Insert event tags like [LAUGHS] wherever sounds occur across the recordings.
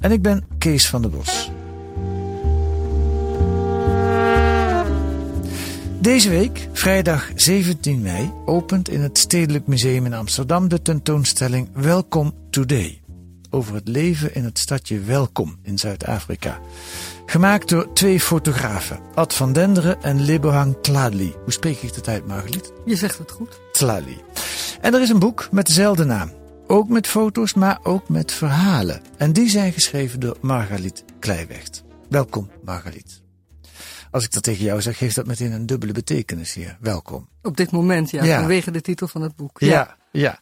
En ik ben Kees van der Bos. Deze week, vrijdag 17 mei, opent in het Stedelijk Museum in Amsterdam de tentoonstelling Welcome Today. Over het leven in het stadje Welkom in Zuid-Afrika. Gemaakt door twee fotografen, Ad van Denderen en Lebohang Tladli. Hoe spreek ik dat uit, Margeliet? Je zegt het goed. Tlali. En er is een boek met dezelfde naam. Ook met foto's, maar ook met verhalen. En die zijn geschreven door Margaliet Kleiwecht. Welkom, Margaliet. Als ik dat tegen jou zeg, geeft dat meteen een dubbele betekenis hier. Welkom. Op dit moment, ja, Ja. vanwege de titel van het boek. Ja, ja.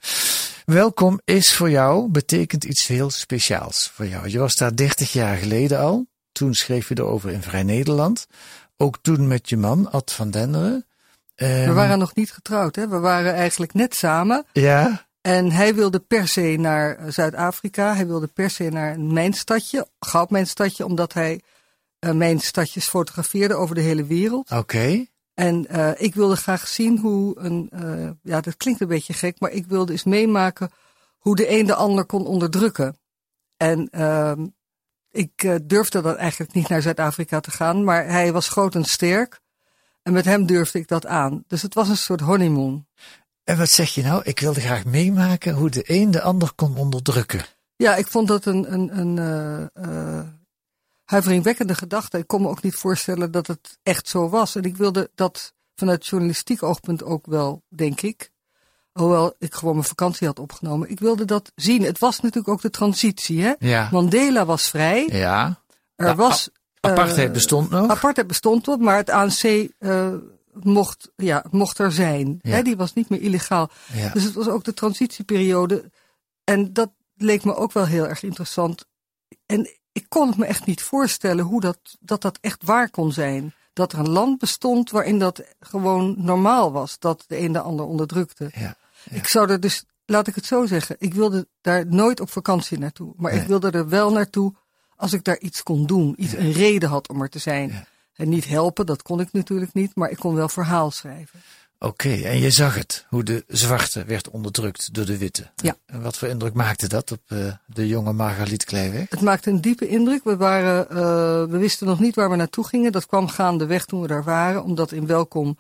Welkom is voor jou, betekent iets heel speciaals voor jou. Je was daar 30 jaar geleden al. Toen schreef je erover in Vrij Nederland. Ook toen met je man, Ad van Denderen. We Ehm, waren nog niet getrouwd, hè? We waren eigenlijk net samen. Ja, En hij wilde per se naar eh, Zuid-Afrika. Hij wilde per se naar een mijnstadje, goudmijnstadje, omdat hij eh mijnstadjes fotografeerde over de hele wereld. oké. En eh, ik wilde graag zien hoe een, ja, dat klinkt een beetje gek, maar ik wilde eens meemaken hoe de een de ander kon onderdrukken. En ehm, ik durfde dan eigenlijk niet naar Zuid-Afrika te gaan, maar hij was groot en sterk. En met hem durfde ik dat aan. Dus het was een soort honeymoon. En wat zeg je nou? Ik wilde graag meemaken hoe de een de ander kon onderdrukken. Ja, ik vond dat een, een, een eh, eh, huiveringwekkende gedachte. Ik kon me ook niet voorstellen dat het echt zo was. En ik wilde dat vanuit journalistiek oogpunt ook wel, denk ik. Hoewel ik gewoon mijn vakantie had opgenomen. Ik wilde dat zien. Het was natuurlijk ook de transitie. Hè? Ja. Mandela was vrij. Ja. Er was. Apartheid eh, bestond nog. Apartheid bestond nog, maar het ANC mocht, ja, mocht er zijn. Ja. Die was niet meer illegaal. Ja. Dus het was ook de transitieperiode. En dat leek me ook wel heel erg interessant. En ik kon het me echt niet voorstellen hoe dat, dat dat echt waar kon zijn. Dat er een land bestond waarin dat gewoon normaal was. Dat de een de ander onderdrukte. Ja. Ik zou er dus, laat ik het zo zeggen. Ik wilde daar nooit op vakantie naartoe. Maar Nee. ik wilde er wel naartoe als ik daar iets kon doen. Iets, een reden had om er te zijn. En niet helpen, dat kon ik natuurlijk niet. Maar ik kon wel verhaal schrijven. Oké, en je zag het, hoe de zwarte werd onderdrukt door de witte. Ja. En wat voor indruk maakte dat op eh, de jonge Margaliet Kleiweg? Het maakte een diepe indruk. We, waren, eh, we wisten nog niet waar we naartoe gingen. Dat kwam gaandeweg toen we daar waren. Omdat in Welkom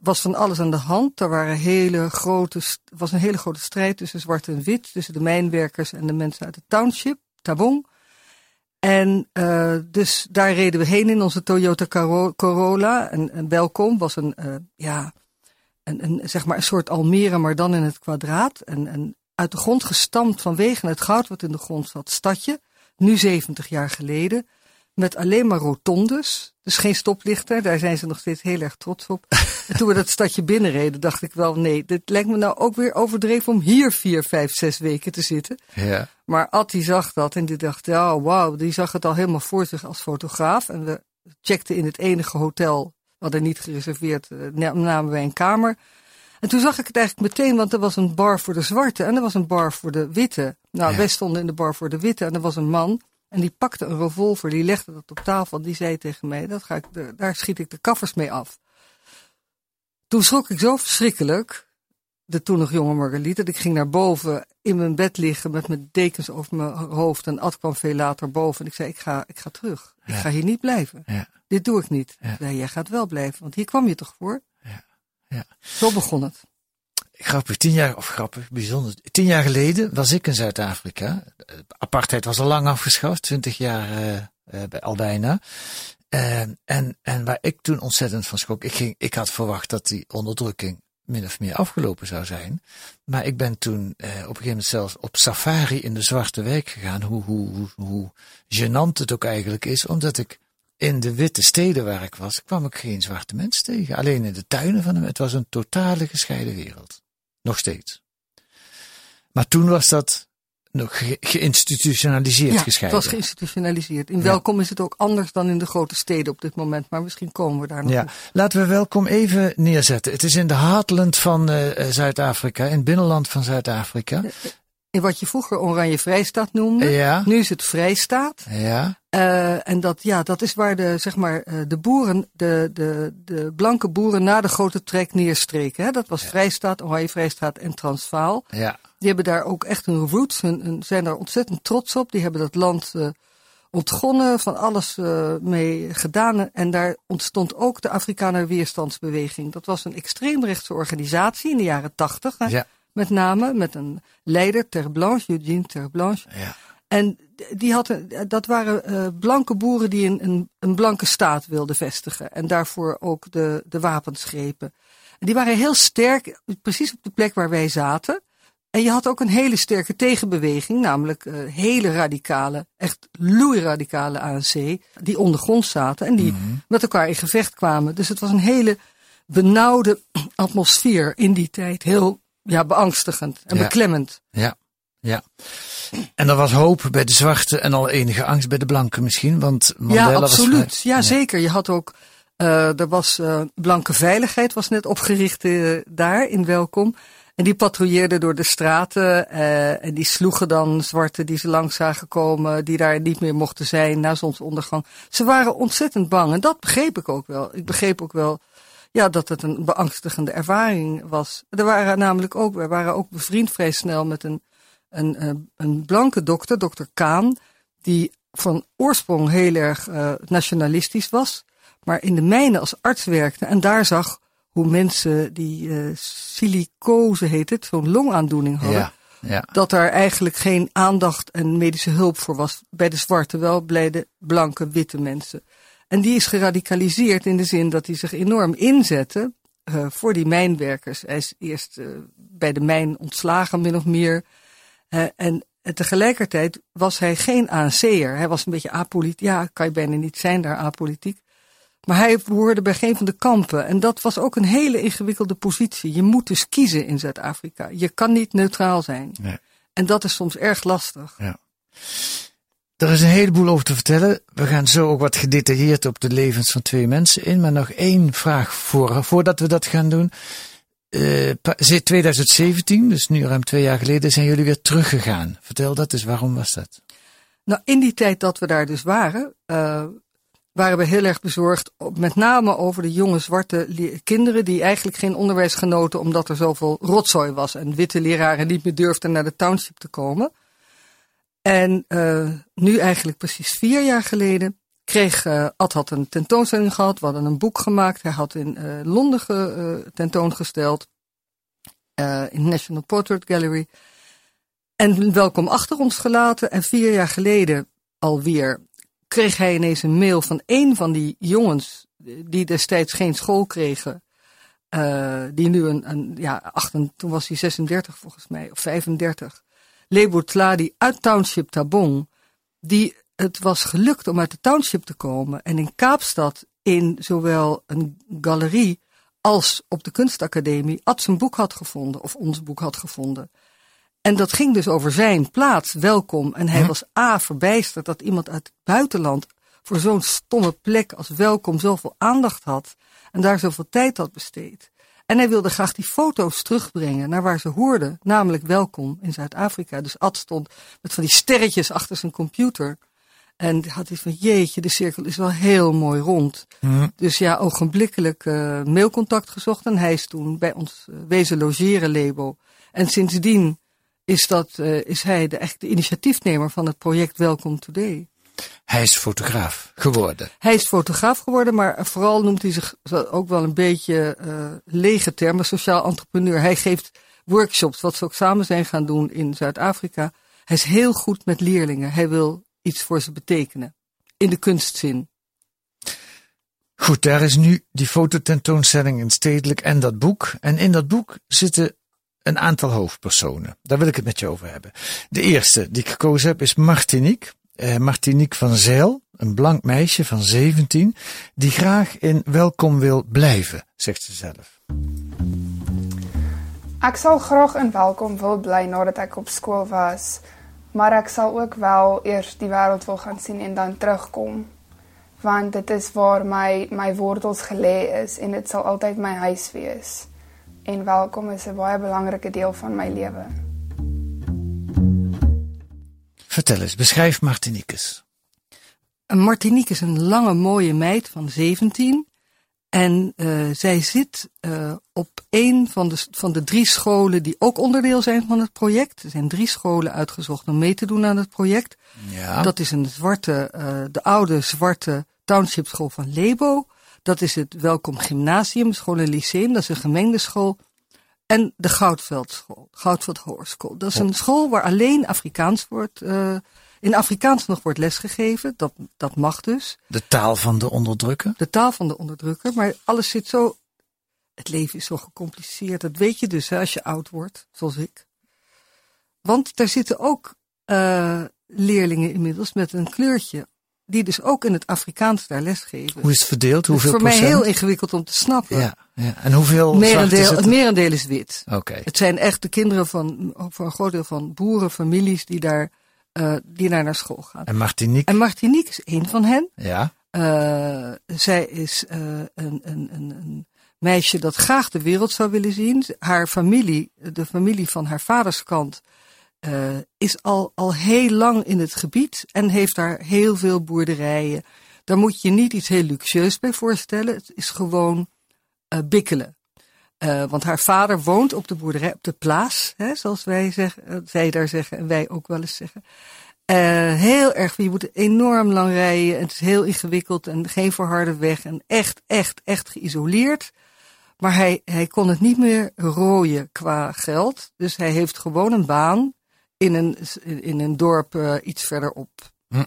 was van alles aan de hand. Er waren hele grote, was een hele grote strijd tussen zwart en wit. Tussen de mijnwerkers en de mensen uit het township, Tabong. En eh, dus daar reden we heen in onze Toyota Corolla. En, en Welkom was een, eh, ja, een, een, zeg maar een soort Almere, maar dan in het kwadraat. En, en uit de grond gestampt vanwege het goud wat in de grond zat, stadje. Nu 70 jaar geleden. Met alleen maar rotondes. Dus geen stoplichten. Daar zijn ze nog steeds heel erg trots op. [LAUGHS] en toen we dat stadje binnenreden, dacht ik wel: nee, dit lijkt me nou ook weer overdreven om hier vier, vijf, zes weken te zitten. Ja. Maar Ad die zag dat en die dacht: ja, wauw, die zag het al helemaal voor zich als fotograaf. En we checkten in het enige hotel, we hadden niet gereserveerd, eh, na- namen wij een kamer. En toen zag ik het eigenlijk meteen, want er was een bar voor de zwarte en er was een bar voor de witte. Nou, Ja. wij stonden in de bar voor de witte en er was een man. En die pakte een revolver, die legde dat op tafel en die zei tegen mij, dat ga ik daar schiet ik de kaffers mee af. Toen schrok ik zo verschrikkelijk, de toen nog jonge Margaliet, dat ik ging naar boven in mijn bed liggen met mijn dekens over mijn hoofd. En Ad kwam veel later boven en ik zei, ik ga, ik ga terug. Ik ga hier niet blijven. Ja. Dit doe ik niet. Ja. Nee, jij gaat wel blijven, want hier kwam je toch voor? Ja. Ja. Zo begon het. Grappig, tien jaar, of grappig, bijzonder. Tien jaar geleden was ik in Zuid-Afrika. Apartheid was al lang afgeschaft, twintig jaar eh, eh, bij, al bijna. Eh, en, en waar ik toen ontzettend van schrok, ik, ging, ik had verwacht dat die onderdrukking min of meer afgelopen zou zijn. Maar ik ben toen eh, op een gegeven moment zelfs op safari in de Zwarte Wijk gegaan. Hoe, hoe, hoe, hoe gênant het ook eigenlijk is, omdat ik in de witte steden waar ik was, kwam ik geen zwarte mens tegen. Alleen in de tuinen van hem. Het was een totale gescheiden wereld. Nog steeds. Maar toen was dat nog ge geïnstitutionaliseerd ja, gescheiden. het was geïnstitutionaliseerd. In Welkom is het ook anders dan in de grote steden op dit moment, maar misschien komen we daar nog ja. Laten we Welkom even neerzetten. Het is in de heartland van uh, Zuid-Afrika, in het binnenland van Zuid-Afrika. In wat je vroeger Oranje Vrijstaat noemde. Ja. Nu is het Vrijstaat. Ja. Uh, en dat, ja, dat is waar de, zeg maar, de boeren, de, de, de blanke boeren na de grote trek neerstreken. Hè? Dat was. Vrijstaat, Oranje Vrijstaat en Transvaal. Ja. Die hebben daar ook echt hun roots, hun, hun zijn daar ontzettend trots op. Die hebben dat land uh, ontgonnen, van alles uh, mee gedaan. En daar ontstond ook de Afrikaner Weerstandsbeweging. Dat was een extreemrechtse organisatie in de jaren tachtig. Ja. Met name met een leider, Ter Blanche, Eugene Ter Blanche. Ja. En die had, dat waren uh, blanke boeren die een, een, een, blanke staat wilden vestigen. En daarvoor ook de, de wapens grepen. En die waren heel sterk, precies op de plek waar wij zaten. En je had ook een hele sterke tegenbeweging, namelijk uh, hele radicale, echt loeiradicale ANC, die ondergrond zaten en die mm -hmm. met elkaar in gevecht kwamen. Dus het was een hele benauwde atmosfeer in die tijd. Heel ja, beangstigend en ja. beklemmend. Ja, ja. En er was hoop bij de zwarte en al enige angst bij de blanken misschien, want Mandela Ja, absoluut. Was ja, zeker. Je had ook, uh, er was uh, blanke veiligheid was net opgericht daar in Welkom. En die patrouilleerden door de straten uh, en die sloegen dan zwarten die ze langs zagen komen, die daar niet meer mochten zijn na zonsondergang. Ze waren ontzettend bang en dat begreep ik ook wel. Ik begreep ook wel ja, dat het een beangstigende ervaring was. Er waren namelijk ook, we waren ook bevriend vrij snel met een, een, een blanke dokter, dokter Kaan, die van oorsprong heel erg uh, nationalistisch was, maar in de mijnen als arts werkte en daar zag hoe mensen die uh, silicose heet het, zo'n longaandoening hadden. Ja, ja. Dat daar eigenlijk geen aandacht en medische hulp voor was bij de zwarte, wel bij de blanke, witte mensen. En die is geradicaliseerd in de zin dat hij zich enorm inzette uh, voor die mijnwerkers. Hij is eerst uh, bij de mijn ontslagen, min of meer. Uh, en tegelijkertijd was hij geen ANC'er. Hij was een beetje apolitiek. Ja, kan je bijna niet zijn daar apolitiek. Maar hij behoorde bij geen van de kampen. En dat was ook een hele ingewikkelde positie. Je moet dus kiezen in Zuid-Afrika. Je kan niet neutraal zijn. Nee. En dat is soms erg lastig. Ja. Er is een heleboel over te vertellen. We gaan zo ook wat gedetailleerd op de levens van twee mensen in. Maar nog één vraag voor, voordat we dat gaan doen. Uh, 2017, dus nu ruim twee jaar geleden, zijn jullie weer teruggegaan. Vertel dat eens, waarom was dat? Nou, in die tijd dat we daar dus waren, uh, waren we heel erg bezorgd, met name over de jonge zwarte kinderen die eigenlijk geen onderwijs genoten omdat er zoveel rotzooi was en witte leraren niet meer durfden naar de township te komen. En uh, nu eigenlijk precies vier jaar geleden kreeg uh, Ad had een tentoonstelling gehad. We hadden een boek gemaakt. Hij had in uh, Londen ge, tentoongesteld. in National Portrait Gallery. En welkom achter ons gelaten. En vier jaar geleden alweer kreeg hij ineens een mail van een van die jongens die destijds geen school kregen. die nu een, een ja, achten, toen was hij 36 volgens mij, of 35. Lebo Tladi uit Township Tabong, die het was gelukt om uit de township te komen en in Kaapstad in zowel een galerie als op de kunstacademie Ad zijn boek had gevonden, of ons boek had gevonden. En dat ging dus over zijn plaats, welkom. En hij hm. was A, verbijsterd dat iemand uit het buitenland voor zo'n stomme plek als welkom zoveel aandacht had en daar zoveel tijd had besteed. En hij wilde graag die foto's terugbrengen naar waar ze hoorden, namelijk welkom in Zuid-Afrika. Dus Ad stond met van die sterretjes achter zijn computer. En had hij van, jeetje, de cirkel is wel heel mooi rond. Mm. Dus ja, ogenblikkelijk uh, mailcontact gezocht. En hij is toen bij ons uh, wezen logeren, Lebo. En sindsdien is, dat, uh, is hij de, echt de initiatiefnemer van het project Welcome Today. Hij is fotograaf geworden. Hij is fotograaf geworden, maar vooral noemt hij zich ook wel een beetje uh, lege termen, sociaal entrepreneur. Hij geeft workshops, wat ze ook samen zijn gaan doen in Zuid-Afrika. Hij is heel goed met leerlingen. Hij wil iets voor ze betekenen. In de kunstzin. Goed, daar is nu die fototentoonstelling in Stedelijk en dat boek. En in dat boek zitten een aantal hoofdpersonen. Daar wil ik het met je over hebben. De eerste die ik gekozen heb is Martinique. Eh, Martinique van Zeil, een blank meisje van 17, die graag in welkom wil blijven, zegt ze zelf. Ik zou graag in welkom wil bly nadat ik op school was, maar ik zal ook wel eerst die wereld wil gaan zien en dan terugkom. Want dit is waar my my wortels gelê is en dit sal altyd my huis wees. En welkom is 'n baie belangrike deel van my lewe. Vertel eens, beschrijf Martinique Martinique is een lange mooie meid van 17 en uh, zij zit uh, op een van de, van de drie scholen die ook onderdeel zijn van het project. Er zijn drie scholen uitgezocht om mee te doen aan het project. Ja. Dat is een zwarte, uh, de oude zwarte township school van Lebo. Dat is het Welkom Gymnasium, school en lyceum. Dat is een gemengde school. En de Goudveldschool, Goudveld Hoorschool. Dat is een school waar alleen Afrikaans wordt, uh, in Afrikaans nog wordt lesgegeven. Dat, dat mag dus. De taal van de onderdrukker? De taal van de onderdrukker. Maar alles zit zo, het leven is zo gecompliceerd. Dat weet je dus hè, als je oud wordt, zoals ik. Want daar zitten ook uh, leerlingen inmiddels met een kleurtje die dus ook in het Afrikaans daar lesgeven. Hoe is het verdeeld? Hoeveel het is voor mij heel ingewikkeld om te snappen. Ja, ja. En hoeveel merendeel, is het? het merendeel is wit. Oké. Het zijn echt de kinderen van, voor een groot deel van boerenfamilies die daar, uh, die daar naar school gaan. En Martinique? En Martinique is een van hen. Ja. Uh, zij is uh, een, een, een, een meisje dat graag de wereld zou willen zien. Haar familie, de familie van haar vaders kant, uh, is al, al heel lang in het gebied en heeft daar heel veel boerderijen. Daar moet je niet iets heel luxueus bij voorstellen. Het is gewoon uh, bikkelen. Uh, want haar vader woont op de boerderij, op de plaats, hè, zoals wij zeggen, zij daar zeggen en wij ook wel eens zeggen. heel erg, je moet enorm lang rijden en het is heel ingewikkeld en geen verharde weg en echt, echt, echt geïsoleerd. Maar hij, hij kon het niet meer rooien qua geld. Dus hij heeft gewoon een baan in een, in een dorp uh, iets verderop. Hm. Uh,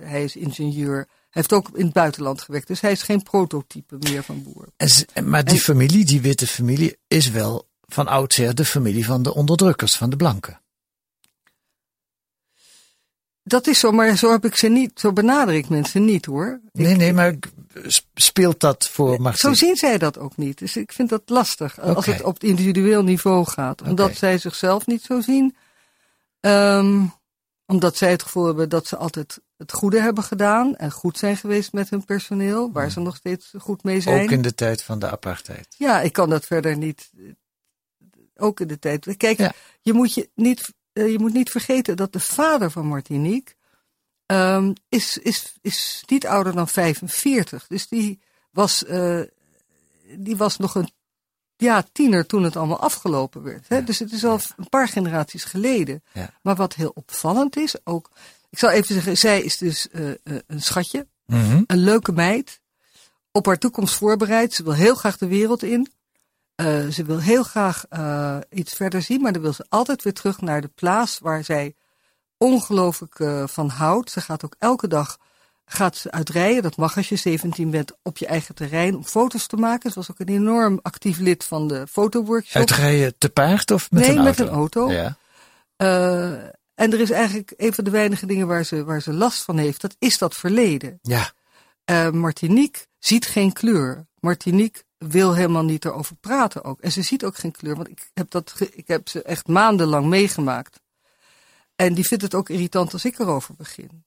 hij is ingenieur. Hij heeft ook in het buitenland gewerkt. Dus hij is geen prototype meer van boer. En, maar die en, familie, die witte familie, is wel van oudsher de familie van de onderdrukkers, van de blanken. Dat is zo, maar zo heb ik ze niet, zo benader ik mensen niet hoor. Nee, nee, maar speelt dat voor Martin? Zo zien zij dat ook niet. Dus ik vind dat lastig okay. als het op het individueel niveau gaat. Omdat okay. zij zichzelf niet zo zien. Um, omdat zij het gevoel hebben dat ze altijd het goede hebben gedaan en goed zijn geweest met hun personeel, waar ze nog steeds goed mee zijn. Ook in de tijd van de apartheid. Ja, ik kan dat verder niet. Ook in de tijd. Kijk, ja. je, moet je, niet, je moet niet vergeten dat de vader van Martinique um, is, is, is niet ouder dan 45. Dus die was, uh, die was nog een ja, tiener toen het allemaal afgelopen werd. Hè? Ja. Dus het is al een paar generaties geleden. Ja. Maar wat heel opvallend is, ook. Ik zal even zeggen, zij is dus uh, uh, een schatje. Mm -hmm. Een leuke meid. Op haar toekomst voorbereid. Ze wil heel graag de wereld in. Uh, ze wil heel graag iets verder zien. Maar dan wil ze altijd weer terug naar de plaats waar zij ongelooflijk van houdt. Ze gaat ook elke dag gaat ze uitrijden. Dat mag als je 17 bent op je eigen terrein om foto's te maken. Ze was ook een enorm actief lid van de fotoworkshop. Uitrijden te paard of met nee, een auto? met een auto. Ja. Uh, en er is eigenlijk een van de weinige dingen waar ze, waar ze last van heeft. Dat is dat verleden. Ja. Uh, Martinique ziet geen kleur. Martinique wil helemaal niet erover praten ook. En ze ziet ook geen kleur. Want ik heb, dat, ik heb ze echt maandenlang meegemaakt. En die vindt het ook irritant als ik erover begin.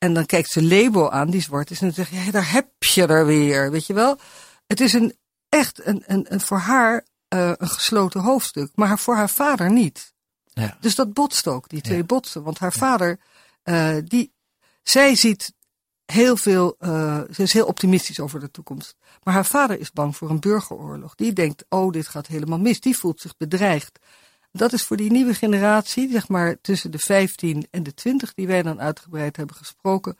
En dan kijkt ze Lebo aan, die zwart is, en dan zegt je, daar heb je er weer, weet je wel. Het is een, echt een, een, een voor haar uh, een gesloten hoofdstuk, maar voor haar vader niet. Ja. Dus dat botst ook, die twee Ja. botsen. Want haar vader, uh, die, zij ziet heel veel, uh, ze is heel optimistisch over de toekomst. Maar haar vader is bang voor een burgeroorlog. Die denkt, oh, dit gaat helemaal mis. Die voelt zich bedreigd. Dat is voor die nieuwe generatie, zeg maar tussen de 15 en de 20 die wij dan uitgebreid hebben gesproken,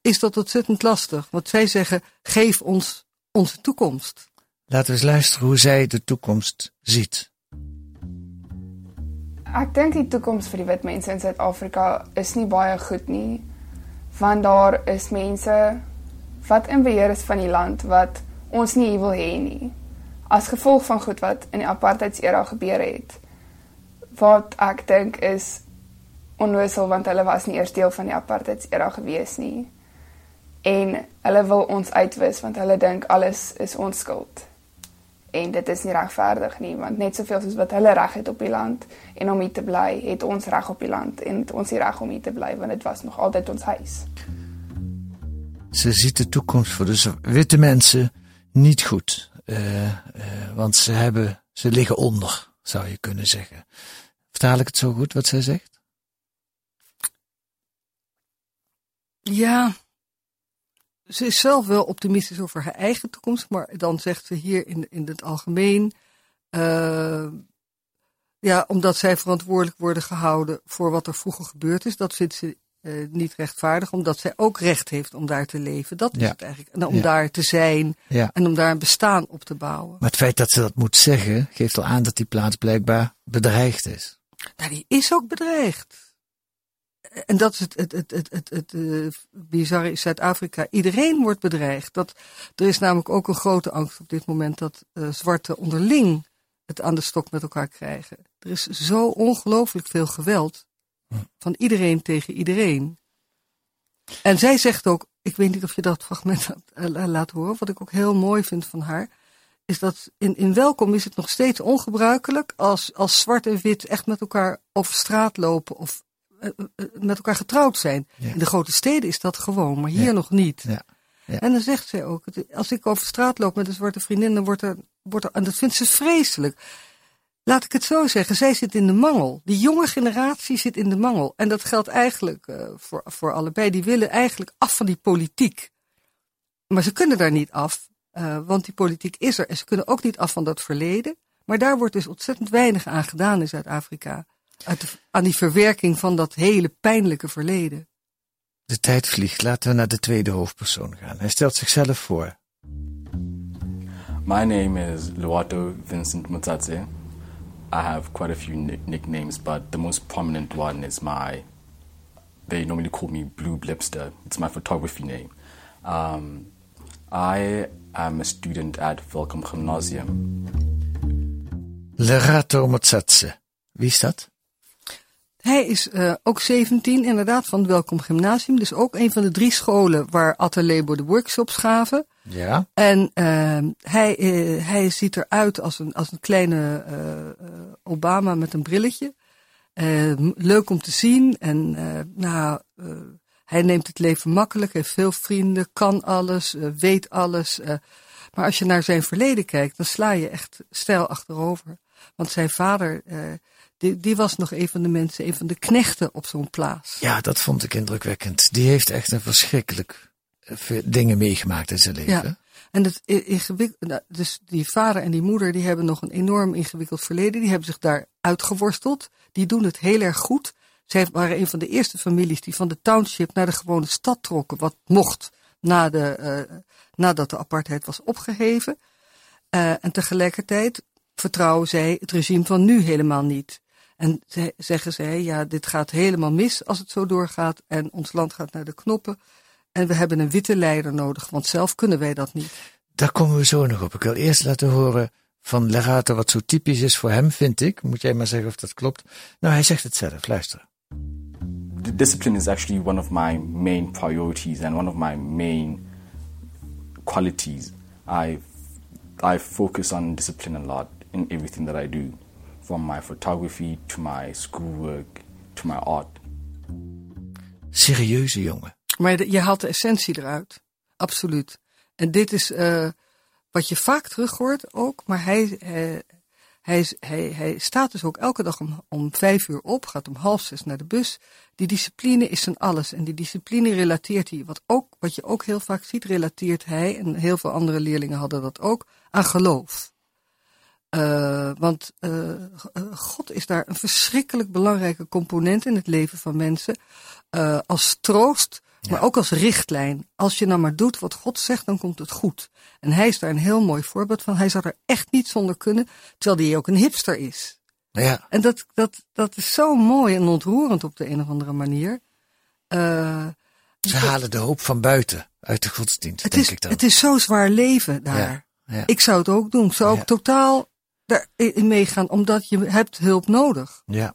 is dat ontzettend lastig. Want zij zeggen, geef ons onze toekomst. Laten we eens luisteren hoe zij de toekomst ziet. Ek dink die toekoms vir die wit mense in Suid-Afrika is nie baie goed nie. Want daar is mense wat in beheer is van die land wat ons nie wil hê nie. As gevolg van goed wat in die apartheidsera gebeur het. Wat ek dink is onnoosel want hulle was nie eers deel van die apartheidsera gewees nie. En hulle wil ons uitwis want hulle dink alles is ons skuld en dit is nie regverdig nie want net soveel soos wat hulle reg het op die land en om hier te bly, het ons reg op die land en ons hier reg om hier te bly want dit was nog altyd ons huis. Ze ziet de toekomst voor de witte mensen niet goed. Uh, uh, want ze hebben, ze liggen onder, zou je kunnen zeggen. Vertaal ik het zo goed wat zij zegt? Ja, ze is zelf wel optimistisch over haar eigen toekomst, maar dan zegt ze hier in, in het algemeen. Uh, ja, omdat zij verantwoordelijk worden gehouden voor wat er vroeger gebeurd is. Dat vindt ze uh, niet rechtvaardig, omdat zij ook recht heeft om daar te leven. Dat is Ja. het eigenlijk. En om Ja. daar te zijn Ja. en om daar een bestaan op te bouwen. Maar het feit dat ze dat moet zeggen, geeft al aan dat die plaats blijkbaar bedreigd is. Nou, die is ook bedreigd. En dat is het, het, het, het, het, het eh, bizarre in Zuid-Afrika. Iedereen wordt bedreigd. Dat, er is namelijk ook een grote angst op dit moment dat eh zwarte onderling het aan de stok met elkaar krijgen. Er is zo ongelooflijk veel geweld van iedereen tegen iedereen. En zij zegt ook, ik weet niet of je dat fragment [LAUGHS] laat horen, wat ik ook heel mooi vind van haar, is dat in, in welkom is het nog steeds ongebruikelijk als, als zwart en wit echt met elkaar over straat lopen of eh, eh, met elkaar getrouwd zijn. Ja. In de grote steden is dat gewoon, maar hier Ja. nog niet. Ja. En dan zegt zij ook, als ik over straat loop met een zwarte vriendin, dan wordt er, wordt er en dat vindt ze vreselijk. Laat ik het zo zeggen, zij zit in de mangel. Die jonge generatie zit in de mangel. En dat geldt eigenlijk eh, voor, voor allebei. Die willen eigenlijk af van die politiek. Maar ze kunnen daar niet af, eh, want die politiek is er. En ze kunnen ook niet af van dat verleden. Maar daar wordt dus ontzettend weinig aan gedaan in Zuid-Afrika. Uit de- Aan die verwerking van dat hele pijnlijke verleden. De tijd vliegt. Laten we naar de tweede hoofdpersoon gaan. Hij stelt zichzelf voor. My name is Luato Vincent Mutsatse. I have quite a few nick- nicknames, but the most prominent one is my. They normally call me Blue Blipster. It's my photography name. Um, I am a student at Velkom Gymnasium. Lerato Motsatse. Wie is dat? Hij is eh, ook 17, inderdaad, van het Welkom Gymnasium. Dus ook een van de drie scholen waar Atelier de workshops gaven. Ja. En eh, hij, eh, hij ziet eruit als een, als een kleine eh, eh, Obama met een brilletje. Eh, leuk om te zien. En eh, nou, eh, hij neemt het leven makkelijk, heeft veel vrienden, kan alles, eh, weet alles. eh. maar als je naar zijn verleden kijkt, dan sla je echt stijl achterover. Want zijn vader, eh, die, die was nog een van de mensen, een van de knechten op zo'n plaats. Ja, dat vond ik indrukwekkend. Die heeft echt een verschrikkelijk veel dingen meegemaakt in zijn leven. Ja. En het ingewikkeld, nou, dus die vader en die moeder, die hebben nog een enorm ingewikkeld verleden. Die hebben zich daar uitgeworsteld. Die doen het heel erg goed. Zij waren een van de eerste families die van de township naar de gewone stad trokken. Wat mocht na de, eh, nadat de apartheid was opgeheven. Eh, en tegelijkertijd vertrouwen zij het regime van nu helemaal niet. En zeggen zij, ja, dit gaat helemaal mis als het zo doorgaat. En ons land gaat naar de knoppen. En we hebben een witte leider nodig, want zelf kunnen wij dat niet. Daar komen we zo nog op. Ik wil eerst laten horen van Lerato wat zo typisch is voor hem, vind ik. Moet jij maar zeggen of dat klopt. Nou, hij zegt het zelf. Luister. D- discipline is actually one of my main priorities and one of my main qualities. I I focus on discipline a lot in everything that I do, from my photography to my schoolwork to my art. Serieuze jongen. Maar de- je haalt de essentie eruit. Absoluut. En dit is eh, wat je vaak terug hoort ook. Maar hij, eh, hij, staat dus ook elke dag om, om vijf uur op. Gaat om half zes naar de bus. Die discipline is zijn alles. En die discipline relateert hij. Wat, ook, wat je ook heel vaak ziet, relateert hij. En heel veel andere leerlingen hadden dat ook. Aan geloof. Eh, want eh, God is daar een verschrikkelijk belangrijke component in het leven van mensen. Eh, als troost, maar ook als richtlijn. Als je nou maar doet wat God zegt, dan komt het goed. En hij is daar een heel mooi voorbeeld van. Hij zou er echt niet zonder kunnen, terwijl hij ook een hipster is. Ja, En dat, dat, dat is zo mooi en ontroerend op de een of andere manier. Eh, ze halen de hoop van buiten. uit de godsdienst, Het denk is, ik dan. het is zo zwaar leven daar. Ja, ja. Ik zou het ook doen. Ik zou ook totaal daarin meegaan, omdat je hebt hulp nodig. Ja.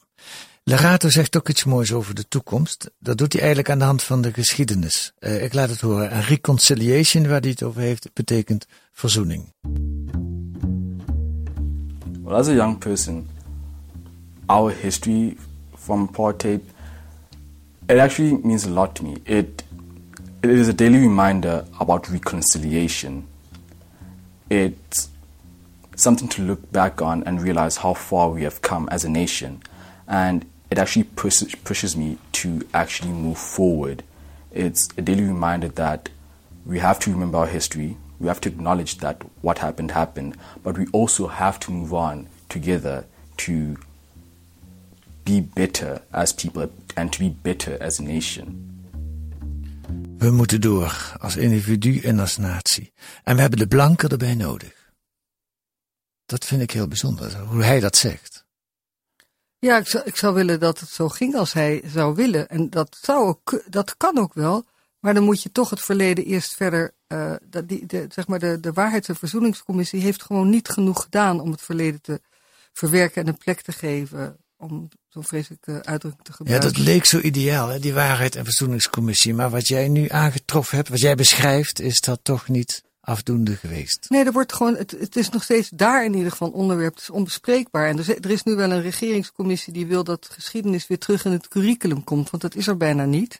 Lerato zegt ook iets moois over de toekomst. Dat doet hij eigenlijk aan de hand van de geschiedenis. Eh, ik laat het horen. En reconciliation, waar hij het over heeft, betekent verzoening. Well, as a young person, our history from apartheid, it actually means a lot to me. It, it is a daily reminder about reconciliation. It's something to look back on and realize how far we have come as a nation. And it actually pushes, pushes me to actually move forward. It's a daily reminder that we have to remember our history. We have to acknowledge that what happened happened, but we also have to move on together to be better as people and to be better as a nation. We moeten door als individu en als natie. En we hebben de blanken erbij nodig. Dat vind ik heel bijzonder, hoe hij dat zegt. Ja, ik zou, ik zou willen dat het zo ging als hij zou willen. En dat, zou ook, dat kan ook wel. Maar dan moet je toch het verleden eerst verder. eh, dat die, de, zeg maar de, de Waarheids- en Verzoeningscommissie heeft gewoon niet genoeg gedaan om het verleden te verwerken en een plek te geven. Om zo'n vreselijke uitdrukking te Ja, gebruiken. dat leek zo ideaal, hè, die waarheid en verzoeningscommissie. Maar wat jij nu aangetroffen hebt, wat jij beschrijft, is dat toch niet afdoende geweest. Nee, er wordt gewoon, het, het is nog steeds daar in ieder geval een onderwerp. Het is onbespreekbaar. En er, is- er is nu wel een regeringscommissie die wil dat geschiedenis weer terug in het curriculum komt. Want dat is er bijna niet.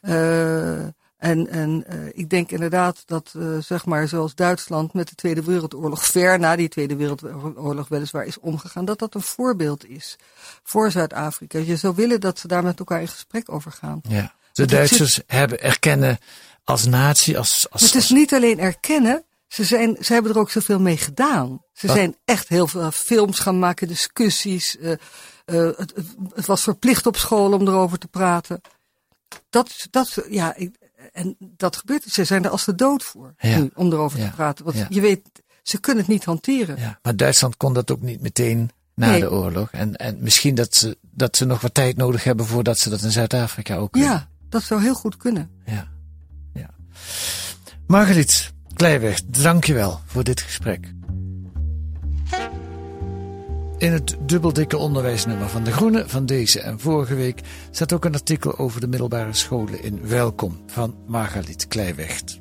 Eh, en en eh, ik denk inderdaad dat, eh, zeg maar, zoals Duitsland met de Tweede Wereldoorlog, ver na die Tweede Wereldoorlog weliswaar is omgegaan, dat dat een voorbeeld is voor Zuid-Afrika. Je zou willen dat ze daar met elkaar in gesprek over gaan. Ja. De Duitsers hebben erkennen als natie, als, als, Het is als- niet alleen erkennen, ze, zijn, ze hebben er ook zoveel mee gedaan. Ze Wat? zijn echt heel veel films gaan maken, discussies. eh, eh, het, het, was verplicht op school om erover te praten. Dat, dat, ja, ik, en dat gebeurt. Ze zijn er als de dood voor Ja. nu, om erover Ja. te praten. Want Ja. je weet, ze kunnen het niet hanteren. ja, maar Duitsland kon dat ook niet meteen na Nee. de oorlog. En, en misschien dat ze, dat ze nog wat tijd nodig hebben voordat ze dat in Zuid-Afrika ook. Ja, dat zou heel goed kunnen. Ja. ja. Margriet Kleiweg, dankjewel voor dit gesprek. In het dubbeldikke onderwijsnummer van De Groene van deze en vorige week staat ook een artikel over de middelbare scholen in Welkom van Margaliet Kleiwecht.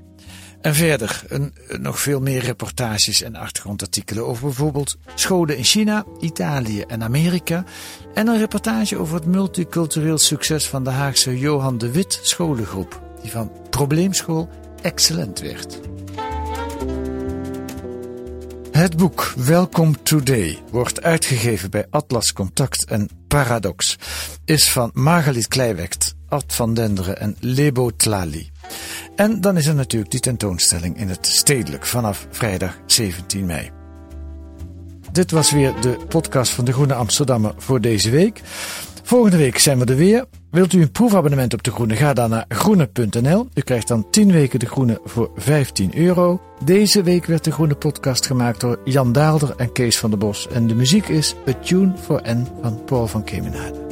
En verder een, nog veel meer reportages en achtergrondartikelen over bijvoorbeeld scholen in China, Italië en Amerika. En een reportage over het multicultureel succes van de Haagse Johan de Wit scholengroep, die van probleemschool excellent werd. Het boek Welcome Today wordt uitgegeven bij Atlas Contact en Paradox. Is van Margaliet Kleiwekt, Ad van Denderen en Lebo Tlali. En dan is er natuurlijk die tentoonstelling in het Stedelijk vanaf vrijdag 17 mei. Dit was weer de podcast van de Groene Amsterdammer voor deze week. Volgende week zijn we er weer. Wilt u een proefabonnement op De Groene? Ga dan naar groene.nl. U krijgt dan 10 weken De Groene voor 15 euro. Deze week werd De Groene podcast gemaakt door Jan Daalder en Kees van der Bos. En de muziek is A Tune for N van Paul van Kemenade.